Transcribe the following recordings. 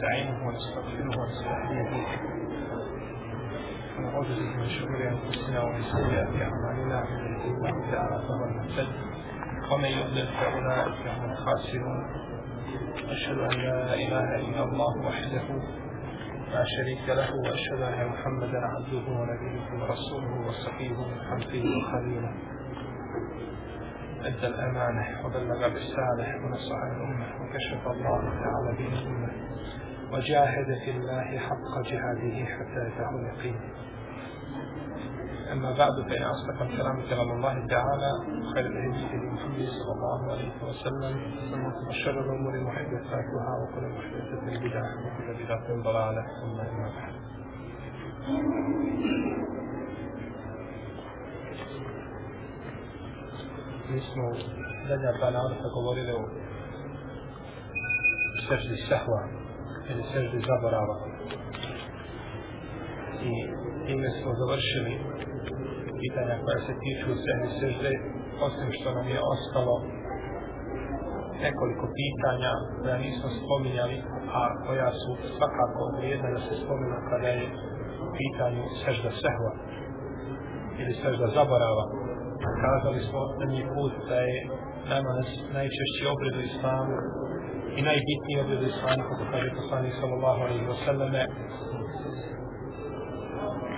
ونستعينه ونستغفره ونستهديه. ونعوذ به من شرور أنفسنا ومن سيئات أعمالنا. من يهده الله تعالى فهو المهتد ومن يضلل فاولئك هم الخاسرون أشهد أن لا إله إلا الله وحده لا شريك له. وأشهد أن محمدا عبده ونبيه ورسوله وصفيه من خلقه وخليله. أدى الأمانة وبلغ الرسالة ونصح الأمة وكشف الله تعالى به الأمة. وجاهد في الله حق جهاده حتى أتاه اليقين أما بعد فإن أصدق الكلام كلام الله تعالى خير الهدي هدي محمد صلى الله عليه وسلم وشر الأمور محدثاتها وكل محدثة بدعة وكل بدعة ضلالة ثم أما بعد. Mi smo zadnja dva navrata govorili o seždi sehva ili seždi zaborava i time smo završili pitanja koja se tiču seždi sežde osim što nam je ostalo nekoliko pitanja koja nismo spominjali a koja su svakako vrijedna da se spominu kada je u pitanju sežda sehva ili sežda zaborava. Kazali smo na njih put da je namaz najčešći obred u islamu i najbitniji obred u kako kaže poslanik sallallahu alaihi wa sallame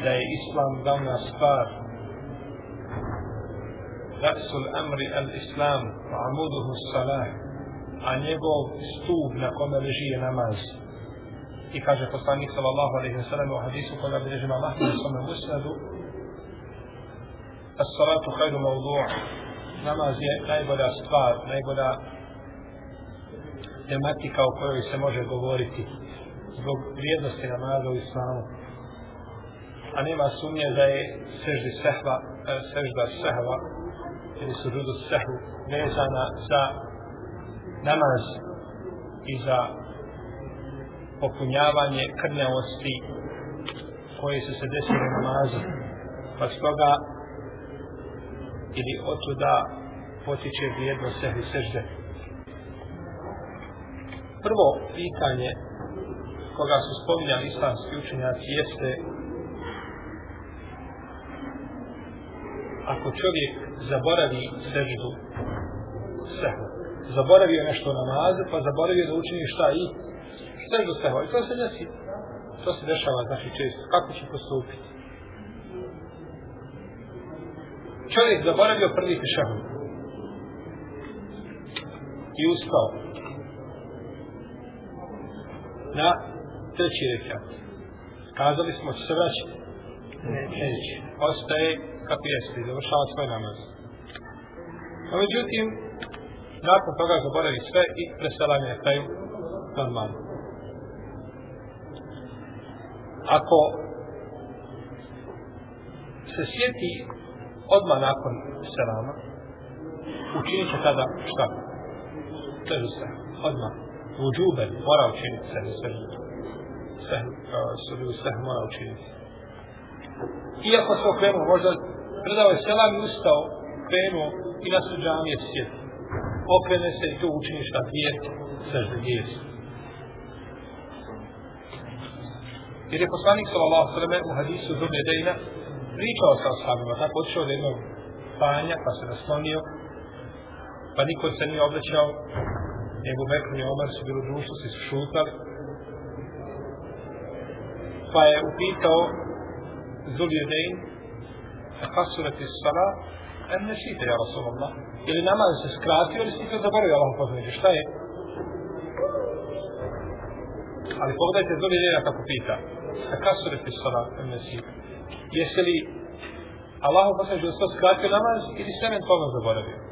da je islam glavna stvar. Rasul amri al islam amuduhu salah a njegov stup na kome leži je namaz. I kaže poslanik sallallahu alaihi wa sallam u hadisu koga bilježi mamahnu u svome musnadu As-salatu khayru mawdu' namaz je najbolja stvar, najbolja tematika o kojoj se može govoriti zbog vrijednosti namaza u islamu. A nema sumnje da je seždi sehva, e, sežda sehva ili sužudu sehu vezana za namaz i za popunjavanje krnjavosti koje su se desile namazu. Pa stoga ili otuda potiče vrijednost sehvi sežde. Prvo pitanje koga su spominjali islamski učenjaci jeste ako čovjek zaboravi seždu sehu. zaboravio nešto namaze, pa zaboravio da učini šta i seždu sehu. I to se desi, to se dešava znači često. Kako će postupiti? čovjek zaboravio prvi tešahud i ustao na treći rekat. Kazali smo će se vraćati. Neće. Ostaje kako jeste i završava svoj namaz. No, međutim, nakon toga zaboravi sve i preselanje na kraju normalno. Ako se sjeti odmah nakon selama učinit će tada šta? Sežu se, odmah. U mora učiniti se, sežu se, sežu se, mora učiniti. Iako se okrenuo, možda predao je selam i ustao, krenuo i na suđan je sjet. Okrene se i to učini šta dvije, sežde dvije. Jer je poslanik sallallahu sallam u hadisu Zubne Dejna pričao sa ashabima, tako odšao od jednog panja, pa se naslonio, pa niko se nije obraćao, njegov Bekr i Omar su bilo društvo, svi su šutali, pa je upitao Zulje Dejn, a kasurati sala, en ne ja Rasulallah, ili namaz se skratio, ili si se zaboravio, Allah poznaje, šta je? Ali pogledajte Zulje Dejna kako pita, a kasurati sala, en ne site, jesi li Allah poslaže da se skratio namaz ili se eventualno zaboravio.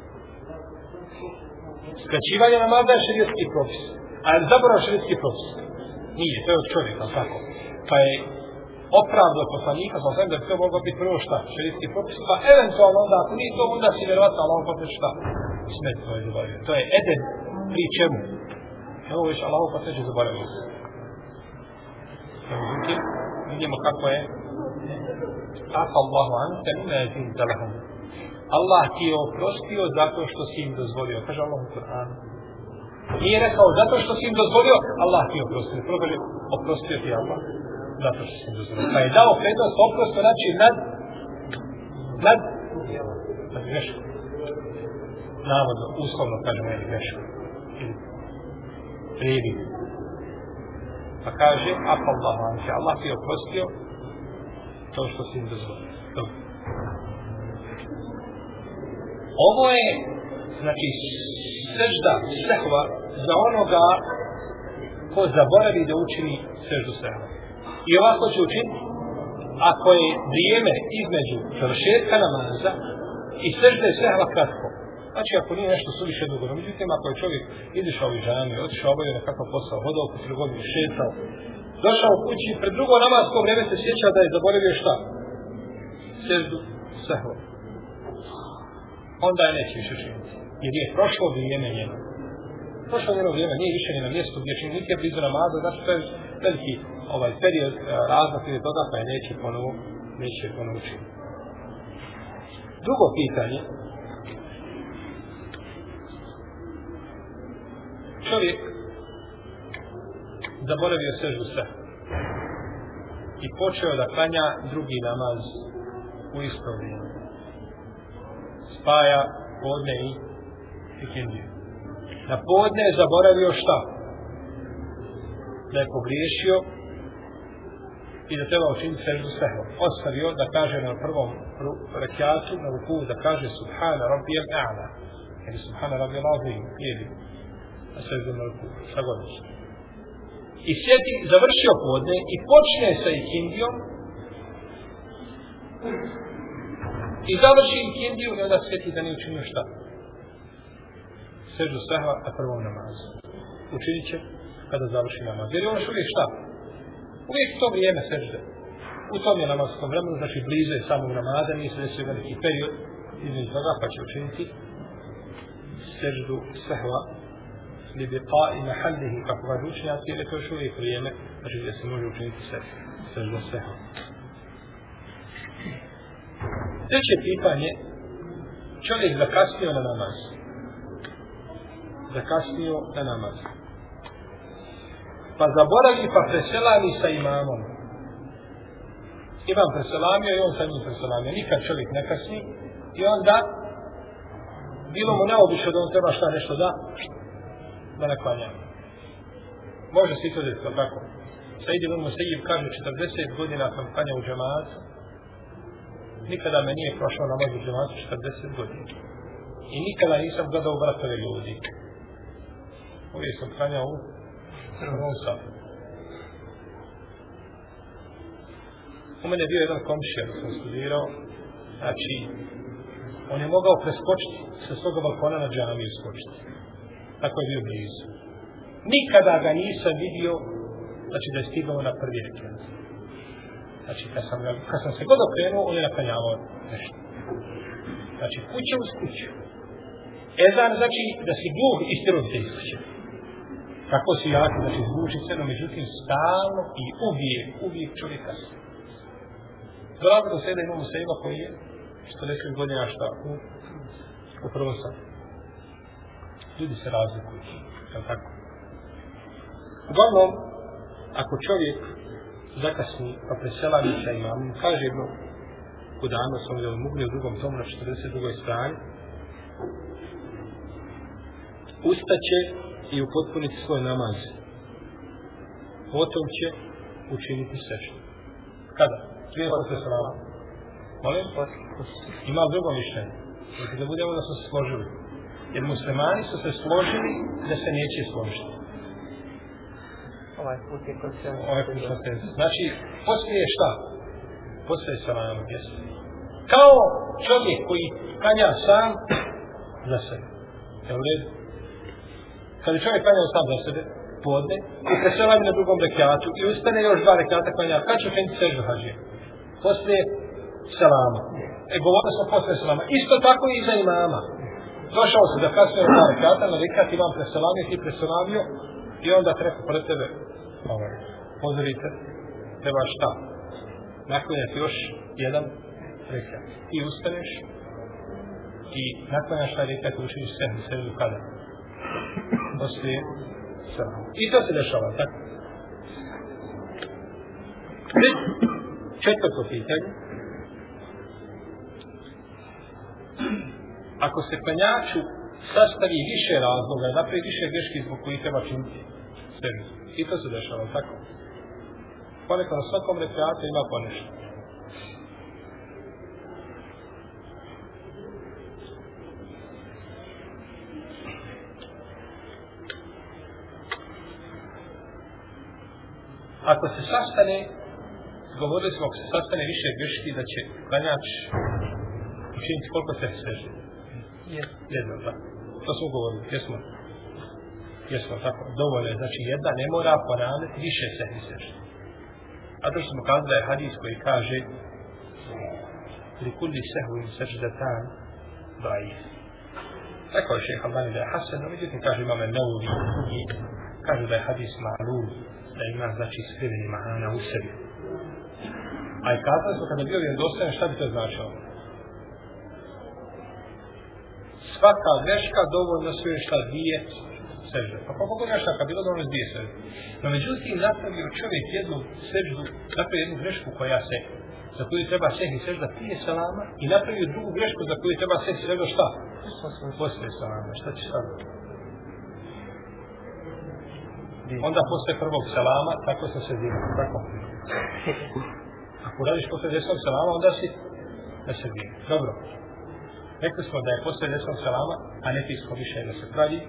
Skraćivanje namaza je širijetski propis. A je zaborav širijetski propis? Nije, to je od čovjeka, tako. Pa je opravdo poslanika, sa sam da bi to moglo biti prvo šta, širijetski propis, pa eventualno onda, ako nije to, onda si vjerovatno, ali on poslaže šta? Smet to je zaboravio. To je eden pri čemu? Evo već Allah poslaže zaboravio. Međutim, vidimo kako je afa Allahu an, temina je zin za lahom. Allah ti je oprostio zato što si im dozvolio. Kaže Allah u Kur'anu. Nije rekao zato što si im dozvolio, Allah ti oprostio. Prvo kaže, oprostio ti Allah. Zato što si im dozvolio. Pa je dao prednost oprosto, znači nad, nad, nad greškom. Navodno, uslovno kažemo, je greškom. Prijevi. Pa kaže, apa Allah, Allah ti je oprostio to što si im dozvolio. Dobro. Ovo je, znači, sežda, sehva za onoga ko zaboravi da učini seždu sehva. I ovako će učiniti ako je vrijeme između završetka namaza i sežde sehva kratko. Znači, ako nije nešto suviše dugo, no međutim, ako je čovjek izišao u žami, otišao obavio nekakav posao, hodao po trgovini, šetao, došao u kući, pred drugo namasko vreme se sjeća da je zaboravio šta? Seždu sehva onda je neće više činiti. Jer je prošlo vrijeme njeno. Prošlo njeno vrijeme, nije više njeno mjesto gdje čini nikje blizu namaza, znači to je veliki ovaj period eh, razmak ili toga, pa je neće ponovo, neće ponovo činiti. Drugo pitanje. Čovjek zaboravio sežu sve i počeo da klanja drugi namaz u isto vrijeme spaja podne i ikindiju. Na podne je zaboravio šta? Da je pogriješio i da treba učiniti seždu sehva. Ostavio da kaže na prvom rekiatu, na ruku, da kaže Subhana Rabbi A'la. Ili Subhana Rabbi Azim, ili na seždu na ruku, šta god I sjeti, završio podne i počne sa ikindijom, I završi ikindiju i onda sveti da nije učinio šta. Sežu sahva, a prvom namazu. Učinit će kada završi namaz. Jer je on uvijek šta? Uvijek to vrijeme sežde. U tom je namazskom vremenu, znači blizu je samog namaza, nije se desio veliki period između toga, pa će učiniti seždu sahva li bi pa i na hallihi, kako ga učinjati, jer je to još uvijek vrijeme, znači gdje se može učiniti seždu sahva. Treće pitanje, čovjek zakasnio na namaz. Zakasnio na namaz. Pa zaboravi pa preselami sa imamom. Imam preselamio i on sa njim preselamio. Nikad čovjek ne kasni. I onda bilo mu neobično da on treba šta nešto da da ne klanja. Može se i to desiti, tako? Sajid ibn Musayyib kaže 40 godina sam klanjao u džematu nikada me nije prošao na moju džematu 40 godina. I nikada nisam gledao bratove ljudi. Uvijek sam kranjao u prvom safu. U mene je bio jedan komšija da sam studirao. Znači, on je mogao preskočiti sa svoga balkona na džamiju skočiti. Tako je bio blizu. Nikada ga nisam vidio, znači da je stigao na prvi rekiat. Znači, kad sam, ga, kad sam se god okrenuo, on je naklanjavao nešto. Znači, kuća uz kuću. Ezan znači da si gluh i stirovite iz kuće. Tako si jako, znači zvuči se, no međutim, stalno i uvijek, uvijek čovjek kasno. Dolazi do sebe imamo seba koji je 40 godina šta u, u prvom sadu. Ljudi se razlikuju. Je tako? Uglavnom, ako čovjek zakasni pa preselavi sa imamom, kaže jedno kudano sam vidjeli mugli u drugom tomu na 42. strani, ustaće i upotpuniti svoj namaz. Potom će učiniti sešta. Kada? Prije posle salama. Molim? Ima drugo mišljenje. Znači da budemo da su se složili. Jer muslimani su se složili da se neće složiti ovaj put je konsensus. Ovaj put je konsensus. Znači, poslije šta? Poslije salam, jesu. Kao čovjek koji kanja sam za sebe. Je u redu? Kad je čovjek kanja sam za sebe, podne, i preselavi na drugom rekiatu, i ustane još dva rekiata kanja, kad će krenuti sežu hađe? Poslije salama. E, govorili smo poslije salama. Isto tako i za imama. Došao se da kasnije dva rekiata, na rekiat imam preselamio, ti preselamio, i onda treba pred tebe ovaj, pozorite, treba šta? Naklanjati još jedan rekat. Ti ustaneš i naklanjaš taj rekat i učiniš sehnu seždu kada? poslije selama. I to se dešava, tako? Četvrto pitanje. Ako se klanjaču sastavi više razloga, napravi više greški zbog kojih treba činiti sebi. I to se dešava, tako? Ponekad na svakom rekreatu ima ponešto. Ako se sastane, govorili smo, ako se sastane više greški, da će klanjač učiniti koliko se seže. Jedno, da. To smo govorili, jesmo. Jesmo, tako. Dovoljno je, znači jedna ne mora ponavljati više se misliš. A to smo kazali da je hadis koji kaže li kulli sehu in seždetan daif. Rekao je šeha Albani da je Hasan, no međutim kaže imame Neuvi i kaže da je hadis ma'lul, da ima znači skriveni mahana u sebi. A i kazali smo kada bio vjerodostojan, šta bi to značilo? Svaka greška dovoljno sve je šta dvije sežde. Pa koliko god grešaka bilo dovoljno dvije sežde. No međutim, napravio čovjek jednu seždu, napravio jednu grešku koja se, za koju treba sehi sežda prije salama i napravio drugu grešku za koju treba sehi sežda šta? Poslije salama. Šta će sad? Onda posle prvog salama, tako se se zima. Tako. Ako radiš posle desnog salama, onda si na sredini. Dobro. Rekli smo da je posle desnog salama, a ne tisko više da se pravi,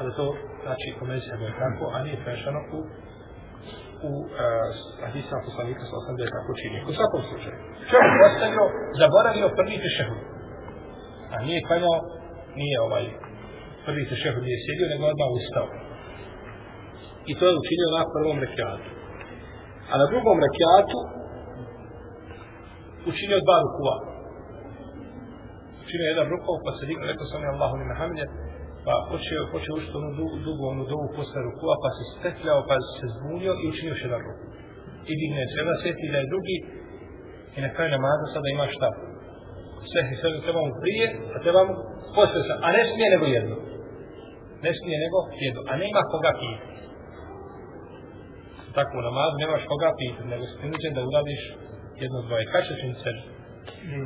a da to, znači, komenzija je tako, a nije prešano u u e, uh, hadisa poslanika sa osam da je tako čini. U svakom slučaju. Čovjek ostavio, zaboravio prvi tešehud. A nije klanjao, nije ovaj prvi tešehud nije sjedio, nego odmah ustao. I to je učinio na prvom rekiatu. A na drugom rekiatu učinio dva rukua. Učinio jedan rukov, pa se digao, rekao sam je Allahu ni Mehamide, pa počeo, počeo učiti onu dugu, dugu onu dovu posle rukua, pa se stekljao, pa se zbunio i učinio još jedan ruku. I digne se, onda sjeti da je drugi, i na kraju namaza sada ima šta? Sve i sve treba mu prije, a treba mu posle sa, a ne smije nego jedno. Ne smije nego jedno, a nema koga pitati. Tako u namazu nemaš koga pitati, nego si prinuđen da uradiš jedno dvoje. Kad će učiniti seždu?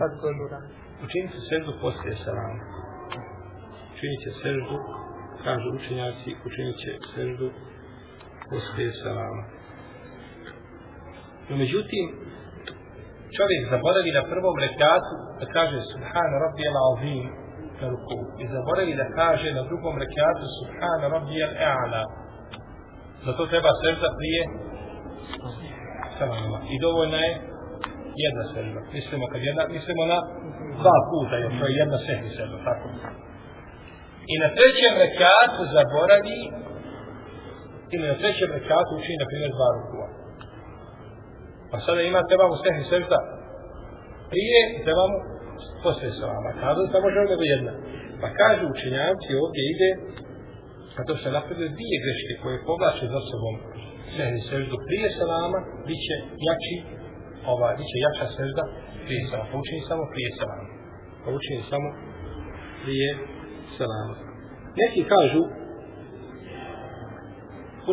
Kad god uradi. Učiniti seždu poslije salama. Učinit će seždu, kažu učenjaci, učinit će seždu poslije salama. No međutim, čovjek zaboravi na prvom rekatu da kaže Subhana Rabbijel Azim na ruku. I zaboravi da kaže na drugom rekatu Subhana Rabbijel E'ala. Zato treba sežda prije salama. I dovoljna je jedna sežda. Mislimo kad jedna, mislimo na dva puta, jer to je jedna sehni sežda, tako. I na trećem rekatu zaboravi, ili na trećem rekatu učini, na primjer, dva rukua. Pa sada ima, treba mu sehni sežda prije, treba mu poslije salama. Kada da može nego jedna. Pa kažu učenjavci, ovdje ide, a to se napravio dvije greške koje povlače za sobom sehni seždu prije salama, bit će jači ova, bit će jača sežda prije salama. Pa učini samo prije salama. Pa učini samo prije selama. Neki kažu,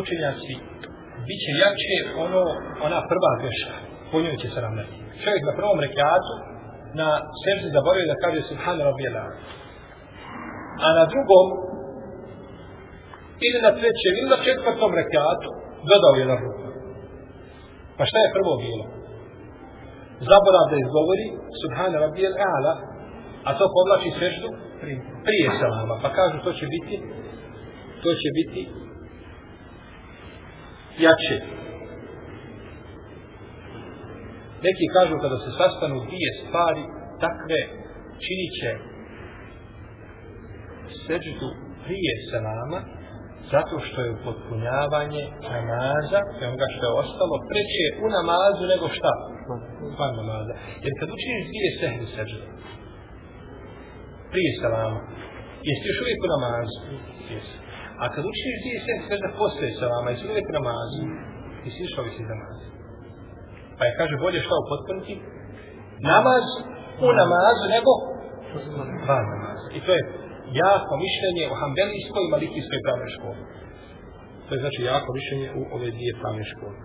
učenjaci, bit će jače ono, ona prva greška. Po njoj će se ravnati. Čovjek na prvom rekiatu na seždi zaboravio da kaže Subhana Rabbi Allah. A na drugom, ili na trećem, ili na četvrtom rekiatu, dodao je na ruku. Pa šta je prvo bilo? zaborav da izgovori Subhana Rabbijel A'la, a to povlači seždu prije salama. Pa kažu to će biti to će biti jače. Neki kažu kada se sastanu dvije stvari, takve činit će seždu prije salama, zato što je upotpunjavanje namaza, i onoga što je ostalo, preće u namazu nego šta? Van namaza. Jer kad učiniš dvije sehni sežde, prije salama, jesi još uvijek u namazu? Jesi. A kad učiniš dvije sehni sežde posle salama, jesi uvijek u namazu? Jesi još uvijek iz namaza. Pa je kaže bolje šta upotpuniti? Namaz u namazu nego van namaza. I to je jako mišljenje o hambelijskoj i malikijskoj pravnoj školi. To je znači jako mišljenje u ove dvije pravne škole.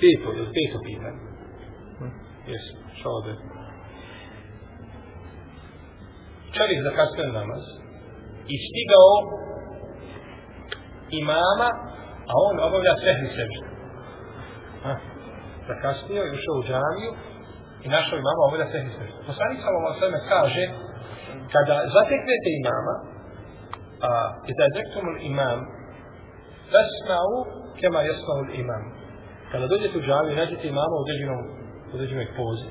Peto, je peto pitanje? Jesu, šta ovdje? Čovjek zakasnio namaz i stigao imama, a on obavlja sehni sežda. Zakasnio i ušao u džamiju i našao imama obavlja sehni sežda. Poslanik sallallahu alejhi ve kaže kada zateknete imama a i da zektumul imam fasma'u kema yasma'u imam kada dođete u džamiju nađete imama u određenom u određenoj pozi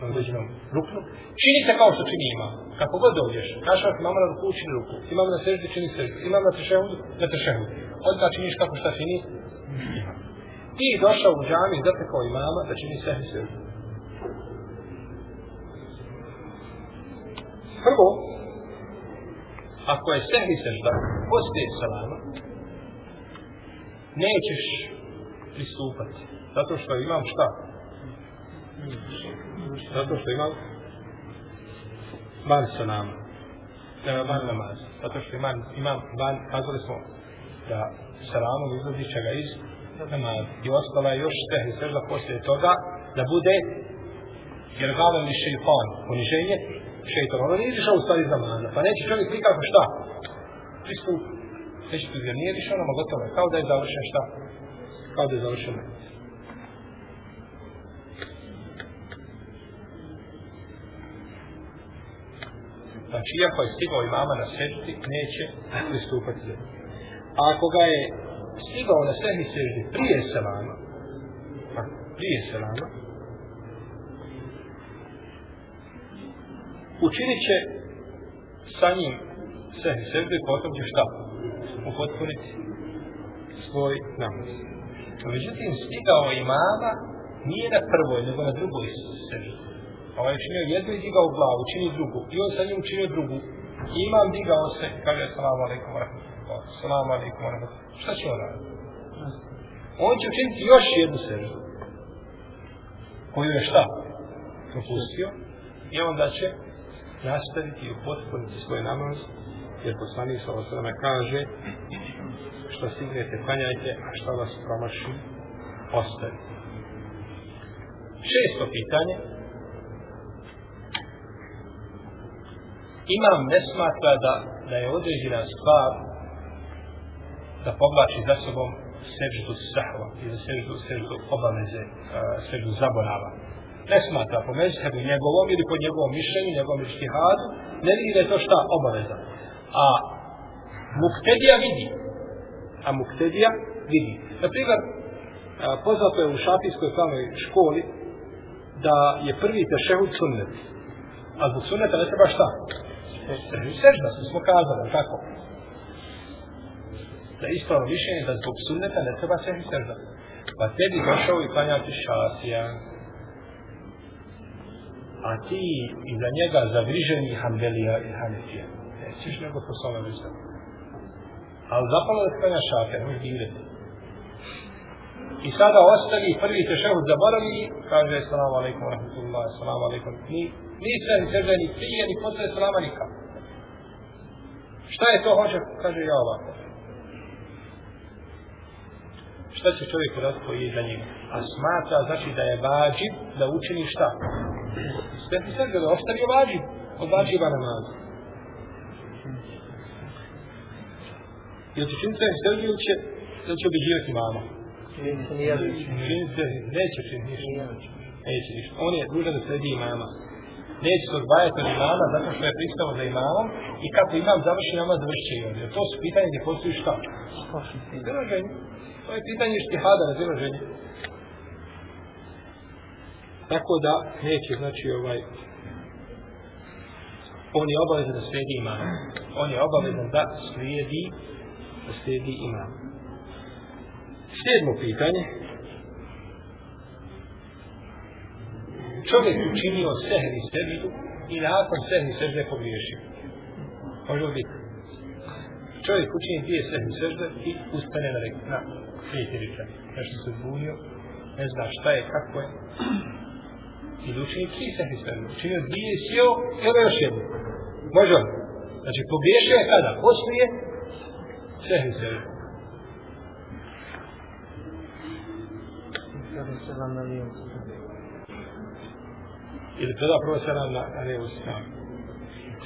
na određenom ruknu činite kao što čini ima. kako god dođeš kažeš ako imam na ruku čini ruku imam na seždi čini seždi imam na tešehudu na tešehudu onda činiš kako šta čini ti došao u džamiju zatekao imama da čini seždi seždu. Prvo, ako je sehvi sežda poslije salama, nećeš pristupati. Zato što imam šta? Zato što imam van sa nama. E, van namaz. Zato što imam, imam van, kazali smo da salamom izlazi će ga iz namaz. I ostala je još tehni sežda poslije toga da bude jer gavem li šeitan, poniženje, šeitan, ono nije išao u stvari za namaza. pa neće čovjek nikako šta? Pristup, neće tu zir, nije išao nama gotovo, kao da je završen šta? Kao da je završen Znači, iako je stigao imama na seždi, neće pristupati za A ako ga je stigao na sehni seždi prije selama, pa, prije selama, učinit će sa njim sve sebe potom će šta? Upotpuniti svoj namaz. Međutim, stigao imama nije na prvoj, nego na drugoj seždi. Ovaj je činio jednu i digao glavu, čini drugu. I on sa njim činio drugu. I imam digao se, kaže, salamu alaikum, rahmatullahi, salamu alaikum, rahmatullahi. Šta će on raditi? On će učiniti još jednu seždu. Koju je šta? Propustio. I onda će nastaviti i upotpuniti svoj namaz, jer poslanik sa osrame kaže što stignete, klanjajte, a što vas promaši, ostavite. Šesto pitanje. Imam ne smatra da, da je određena stvar da povlači za sobom seždu sahva ili seždu, seždu obaveze, seždu zaborava ne smatra po mezhebu njegovom ili po njegovom mišljenju, njegovom ištihadu, ne vidi da je to šta obaveza. A muktedija vidi. A muktedija vidi. Na primjer, poznato je u šafijskoj pravnoj školi da je prvi tešehud sunnet. A zbog sunneta ne treba šta? Sežda, smo kazali, tako? Da ispravno mišljenje da zbog sunneta ne treba sežda. Pa tebi došao i klanjati šasija a ti iza njega zavriženi Hanbelija i Hanefija. Nećeš nego po svome vrsta. Ali zapalo da skanja šafija, nemoj dirati. I sada ostali prvi tešehud zaboravi kaže salamu alaikum wa rahmatullahi, salamu alaikum. Ni, ni sve ni sežda, ni prije, ni posle salama nikako. Šta je to hoće? Kaže ja ovako. Šta će čovjek uraditi koji je za njim? A smatra znači da je vađib da učini šta? Sve ti sve da ostavi vađib od vađiba namaza. Ili će činiti sve sebi ili će, ili će obiđivati mama? Neće činiti ništa. Neće ništa. On je dužan da sredi imama. Neće se odvajati od imama zato što je pristao za imamom i kako imam završi namaz završi će i on. Jer to su pitanje gdje postoji šta? Razilaženje. To je pitanje štihada, razilaženje. Tako da neće, znači, ovaj, on je obavezan da slijedi imam. On je obavezan da slijedi, da slijedi imam. Sedmo pitanje. Čovjek učinio sehni seždu i nakon sehni sežde pogriješio. Može li biti? Čovjek učini dvije sehni sežde i ustane na reku. Na, nije ti Nešto se zbunio, ne zna šta je, kako je I učini tri sehvi sežde. Učinio dvije sjeo i onda još jednu. Može li? Znači, pogriješio je kada? Poslije sehvi sežde. Ili gleda prvo na, na lijevu stranu.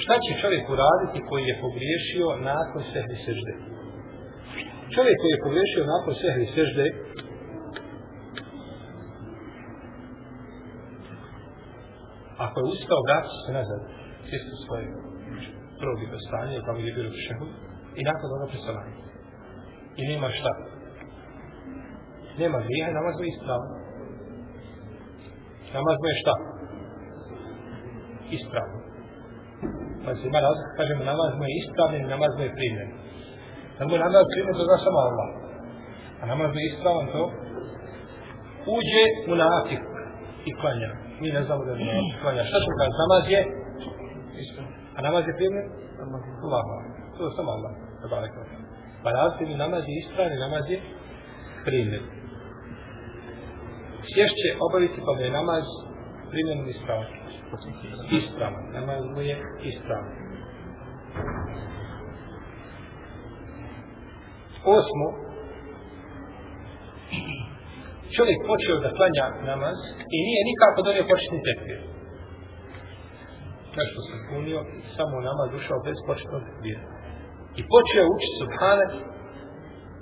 Šta će čovjek uraditi koji je pogriješio nakon sehvi sežde? Čovjek koji je pogriješio nakon sehvi sežde, ako je ustao, vraća se nazad, čisto svoje prvo bi stanje, pa bi bilo šehu, i nakon toga presalanje. I nema šta. Nema grija namaz mu je ispravno. Namaz mu je šta? Ispravno. Pa se ima razlika, kažemo namaz mu je ispravno i namaz mu je primjen. Da mu je namaz primjen, to zna samo Allah. A namaz mu je ispravno to uđe u nafik i klanja. Mi ne znamo da je nafik klanja. Šta ćemo kaži? Namaz je ispravno. A namaz je primjen? Allah. To je samo Allah. Pa razlika mi namaz je ispravno i namaz je primjen sješće obaviti pa da je namaz primjenom ispravan. Ispravan. Namaz mu je ispravan. Osmo. Čovjek počeo da klanja namaz i nije nikako donio početni tekbir. Nešto se punio, samo namaz ušao bez početnog tekbira. I počeo učiti subhane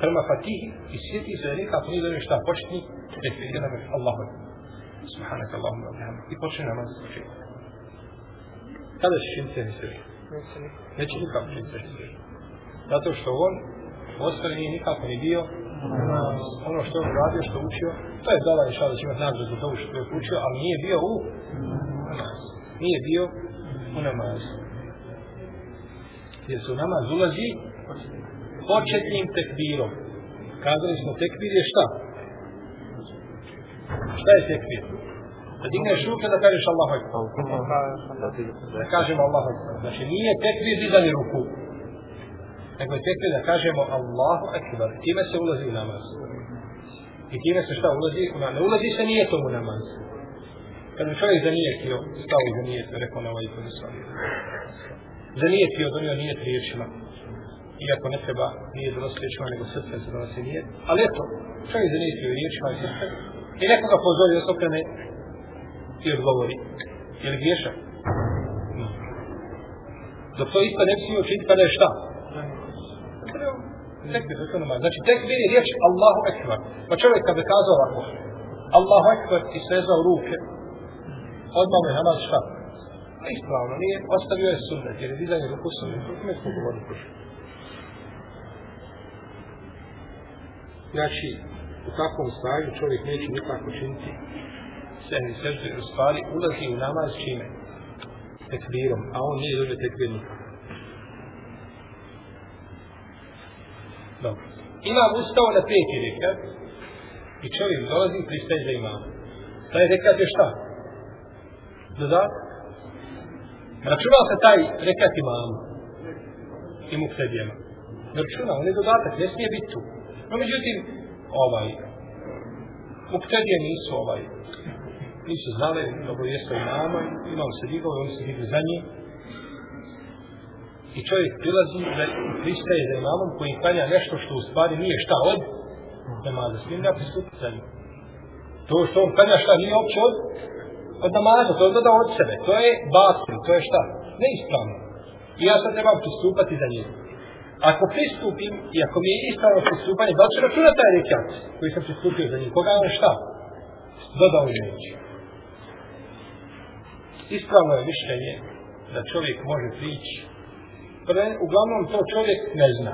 prema fatihi i sjeti se da nikako nije donio šta početni tekbir. Jedan je Allahu Subhanak Allahumma wa bihamdik. I počne namaz sa početka. Kada će činiti se misli? Neće nikako činiti se misli. Zato što on u ostali nije nikako ni bio ono što je radio, što učio, to je dala inša da će imati nagradu za to što je učio, ali nije bio u namaz. Nije bio u namaz. Jer su namaz ulazi početnim tekbirom. Kazali smo tekbir je šta? Šta je tekbir? Da digneš ruke da kažeš Allahu Akbar. Da kažemo Allahu Akbar. Znači nije tekbir dizanje ruku. Nego je tekbir da kažemo Allahu Akbar. Time se ulazi u namaz. I time se šta ulazi? u Ne ulazi se nije tomu namaz. Kad bi čovjek zanijetio, stao i zanijetio, rekao na ovaj prvi. Zanijetio, donio nije riječima. Iako ne treba nije donosi riječima, nego srce se donosi nije. Ali eto, čovjek zanijetio riječima i srce, I nekoga pozori da se okrene i odgovori. Je li griješan? Dok to isto ne smije učiniti kada je šta? Tekbir, znači tekbir je riječ Allahu Ekber. Pa čovjek kada je kazao ovako, Allahu Ekber i svezao ruke, odmah mu je namaz šta? A ispravno, nije, ostavio je sunnet, jer je dizanje ruku sunnet, to ne smo govorili. Znači, u takvom stanju čovjek neće nikako činiti sehni sežde u stvari ulazi u namaz čime? Tekbirom, a on nije dođe tekbir nikako. Dobro. Imam ustao na peti rekat i čovjek dolazi i pristaje za imam. Taj rekat je šta? Dodat? Računao se taj rekat imamu i mu kredijema. Ne računao, on je dodatak, ne smije biti tu. No međutim, ovaj muktedije nisu ovaj nisu znali dobro jeste imama imali se digao oni se digli za nje. I čovjek prilazi da pristaje za imamom koji klanja nešto što u stvari nije šta od namaza. S njim ne pristupiti za njim. To što on klanja šta nije opće od od namaza, to je dodao od sebe. To je batil, to je šta? Neispravno. I ja sad trebam pristupati za njim ako pristupim i ako mi je ispravno pristupanje, da li će računati taj rekat koji sam pristupio za njim? Koga je šta? Dodao je reći. Ispravno je mišljenje da čovjek može prići. Pre, uglavnom to čovjek ne zna.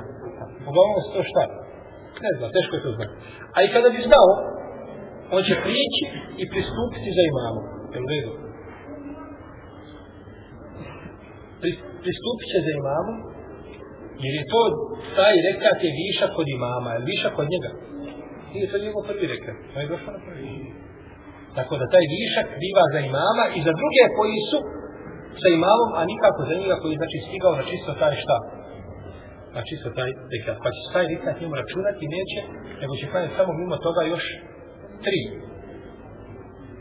Uglavnom se to šta? Ne zna, teško je to znati. A i kada bi znao, on će prići i pristupiti za imamom. Jel u redu? Pristupit će za imamom Jer je to, taj rekat je viša kod imama, je višak kod njega. Nije to njegov prvi rekat, to je došlo na prvi. Tako da taj višak biva za imama i za druge koji su sa imamom, a nikako za njega koji znači stigao na čisto taj šta. Na čisto taj rekat. Pa će taj rekat njemu računati neće, nego će klanjati samo mimo toga još tri.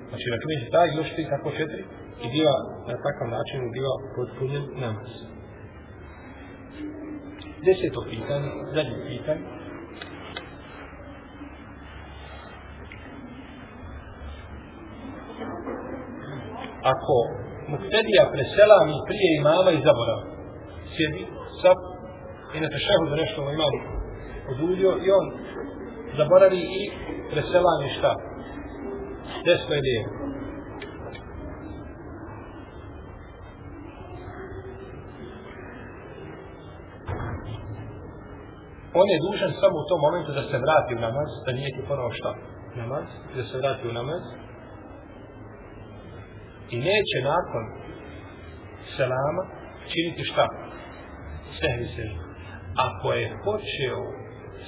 Znači računati taj još tri tako četiri i biva na takav način biva potpunjen namaz. Deseto pitanje, zadnje pitanje. Ako muktedija preselami prije imama i zaborav, sjedi, sad, i na tešahu da nešto imam odulio i on zaboravi i preselami šta? Desno i lijevo. On je dužan samo u tom momentu da se vrati u namaz, da nije ti ponovo šta? Namaz, da se vrati u namaz. I neće nakon selama činiti šta? Sehvi sežu. Ako je počeo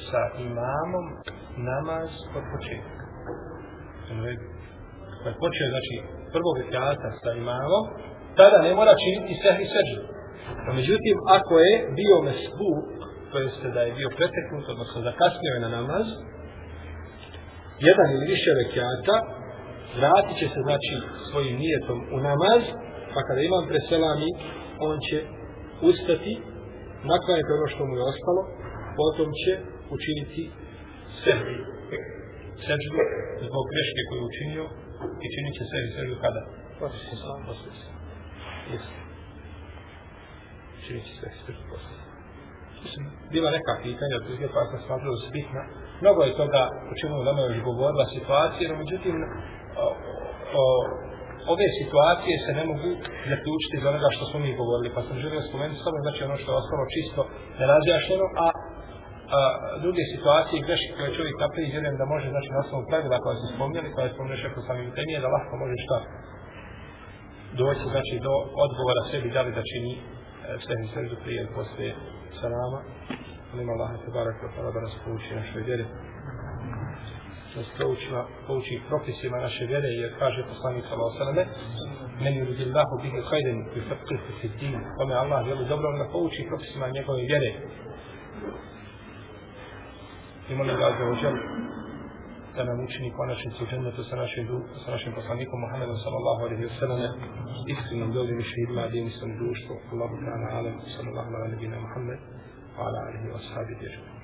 sa imamom namaz od početka. Ako je počeo, znači, prvog rekata sa imamom, tada ne mora činiti sehvi sežu. No, međutim, ako je bio mesbuk, to jeste da je bio preteknut, odnosno zakasnio je na namaz, jedan ili više rekiata, vratit će se, znači, svojim nijetom u namaz, pa kada imam preselami, on će ustati, naklanjati ono što mu je ostalo, potom će učiniti sebi, seždu, zbog greške koju je učinio, i činit će sebi seždu kada? Poslije se. Poslije se. Jesi. Činit će sebi seždu poslije bila neka pitanja, od druge pa sam smatrao da su bitna. Mnogo je toga o čemu nama još govorila situacija, no međutim, o, o, ove situacije se ne mogu zaključiti iz onoga što smo mi govorili, pa sam želio spomenuti samo znači ono što je ostalo čisto nerazjašnjeno, a, a druge situacije i greške koje čovjek napravi, vjerujem da može, znači na osnovu pravila koja se spomnjali, koja je spomnio šeho samim temije, da lahko može šta doći, znači do odgovora sebi, da li da čini sve seždu prije ili poslije salama. Molim Allah te barak da da nas pouči našoj vjeri. Da nas poučima, pouči propisima naše vjere, jer kaže poslanik sallallahu alejhi ve selleme: "Men yuridillahu bihi khayran yufaqihu fi din." Kome Allah želi dobro, da pouči propisima njegove vjere. I molim ga za ođelu da nam učini konačnicu džennetu sa našim, sa našim poslanikom Muhammedom sallallahu alaihi wa sallam iskrenom dobrim šehidima jedinstvenom društvu Allahu ta'ala alam sallallahu alaihi wa sallam Muhammed wa ala alihi wa sahabi dježbe